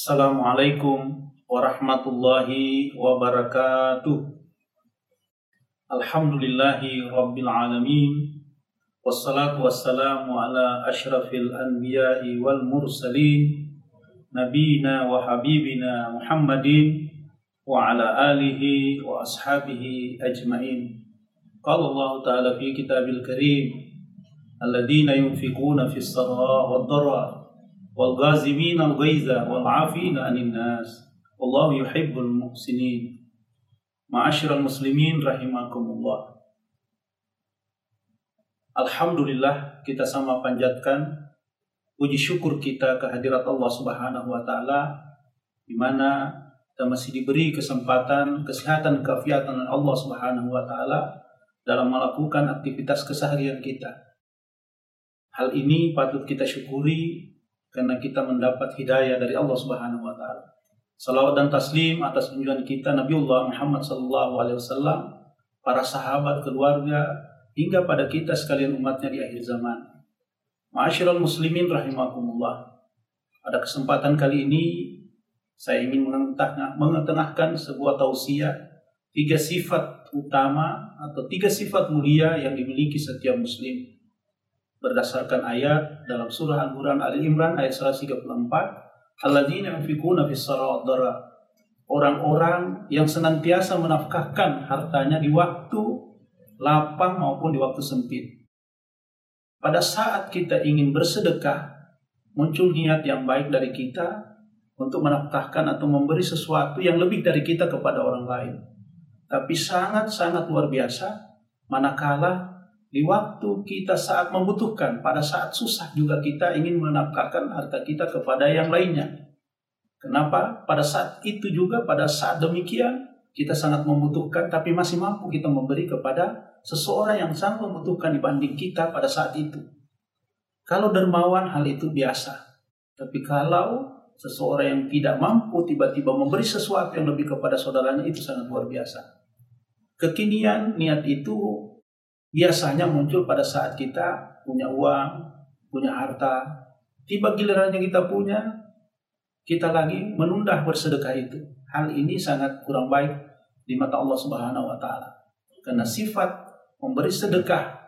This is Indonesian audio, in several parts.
Assalamualaikum warahmatullahi wabarakatuh. Alhamdulillahi rabbil alamin. Wassalatu wassalamu ala ashrafil anbiya'i wal mursalin. Wa habibina Muhammadin wa ala alihi wa ashabihi ajma'in. Qala Allah Ta'ala fi kitabil karim. Alladina yunfikuna والغازمين الغيظ والعافين عن الناس والله يحب المحسنين معاشر المسلمين rahimakumullah Alhamdulillah kita sama panjatkan puji syukur kita kehadirat Allah Subhanahu wa taala di mana kita masih diberi kesempatan, kesehatan, keafiatan Allah Subhanahu wa taala dalam melakukan aktivitas keseharian kita. Hal ini patut kita syukuri karena kita mendapat hidayah dari Allah Subhanahu wa taala. Salawat dan taslim atas junjungan kita Nabiullah Muhammad sallallahu alaihi wasallam, para sahabat, keluarga, hingga pada kita sekalian umatnya di akhir zaman. Ma'asyiral muslimin rahimakumullah. Pada kesempatan kali ini saya ingin mengetengahkan sebuah tausiah tiga sifat utama atau tiga sifat mulia yang dimiliki setiap muslim berdasarkan ayat dalam surah Al-Quran Ali Imran ayat 134 alladzina yunfikuna fis orang-orang yang senantiasa menafkahkan hartanya di waktu lapang maupun di waktu sempit. Pada saat kita ingin bersedekah muncul niat yang baik dari kita untuk menafkahkan atau memberi sesuatu yang lebih dari kita kepada orang lain. Tapi sangat-sangat luar biasa manakala di waktu kita saat membutuhkan, pada saat susah juga kita ingin menafkahkan harta kita kepada yang lainnya. Kenapa? Pada saat itu juga, pada saat demikian, kita sangat membutuhkan, tapi masih mampu kita memberi kepada seseorang yang sangat membutuhkan dibanding kita pada saat itu. Kalau dermawan, hal itu biasa. Tapi kalau seseorang yang tidak mampu tiba-tiba memberi sesuatu yang lebih kepada saudaranya, itu sangat luar biasa. Kekinian niat itu biasanya muncul pada saat kita punya uang, punya harta. Tiba gilirannya kita punya, kita lagi menunda bersedekah itu. Hal ini sangat kurang baik di mata Allah Subhanahu wa taala. Karena sifat memberi sedekah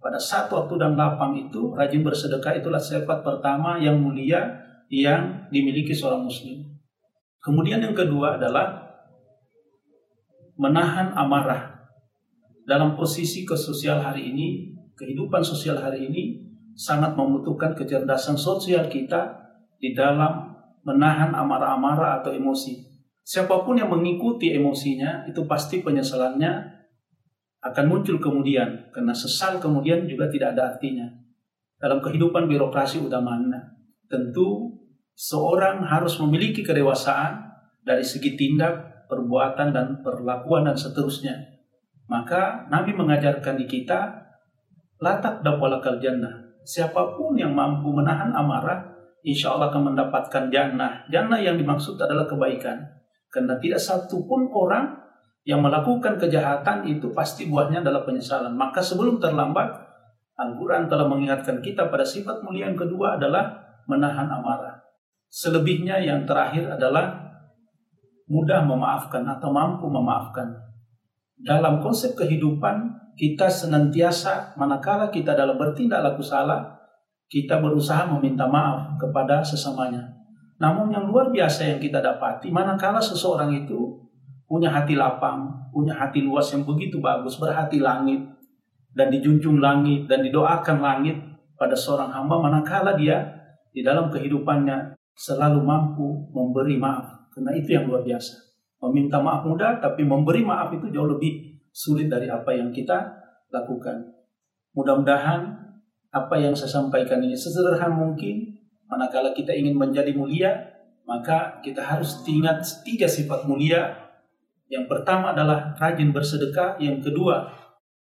pada saat waktu dan lapang itu rajin bersedekah itulah sifat pertama yang mulia yang dimiliki seorang muslim. Kemudian yang kedua adalah menahan amarah dalam posisi kesosial hari ini, kehidupan sosial hari ini sangat membutuhkan kecerdasan sosial kita di dalam menahan amarah-amarah atau emosi. Siapa pun yang mengikuti emosinya, itu pasti penyesalannya akan muncul kemudian. Karena sesal kemudian juga tidak ada artinya. Dalam kehidupan birokrasi mana? tentu seorang harus memiliki kedewasaan dari segi tindak, perbuatan, dan perlakuan, dan seterusnya maka Nabi mengajarkan di kita, latak dakwalakal jannah. Siapa pun yang mampu menahan amarah, insya Allah akan mendapatkan jannah. Jannah yang dimaksud adalah kebaikan. Karena tidak satu pun orang yang melakukan kejahatan itu pasti buahnya adalah penyesalan. Maka sebelum terlambat, Al-Quran telah mengingatkan kita pada sifat mulia yang kedua adalah menahan amarah. Selebihnya yang terakhir adalah mudah memaafkan atau mampu memaafkan dalam konsep kehidupan kita senantiasa manakala kita dalam bertindak laku salah kita berusaha meminta maaf kepada sesamanya. Namun yang luar biasa yang kita dapati manakala seseorang itu punya hati lapang, punya hati luas yang begitu bagus, berhati langit dan dijunjung langit dan didoakan langit pada seorang hamba manakala dia di dalam kehidupannya selalu mampu memberi maaf. Karena itu yang luar biasa. Meminta maaf mudah, tapi memberi maaf itu jauh lebih sulit dari apa yang kita lakukan. Mudah-mudahan apa yang saya sampaikan ini sesederhana mungkin. Manakala kita ingin menjadi mulia, maka kita harus ingat tiga sifat mulia. Yang pertama adalah rajin bersedekah. Yang kedua,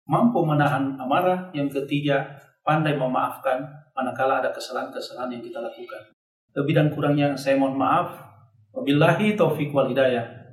mampu menahan amarah. Yang ketiga, pandai memaafkan manakala ada kesalahan-kesalahan yang kita lakukan. Lebih dan kurangnya saya mohon maaf. Wabillahi taufiq wal hidayah.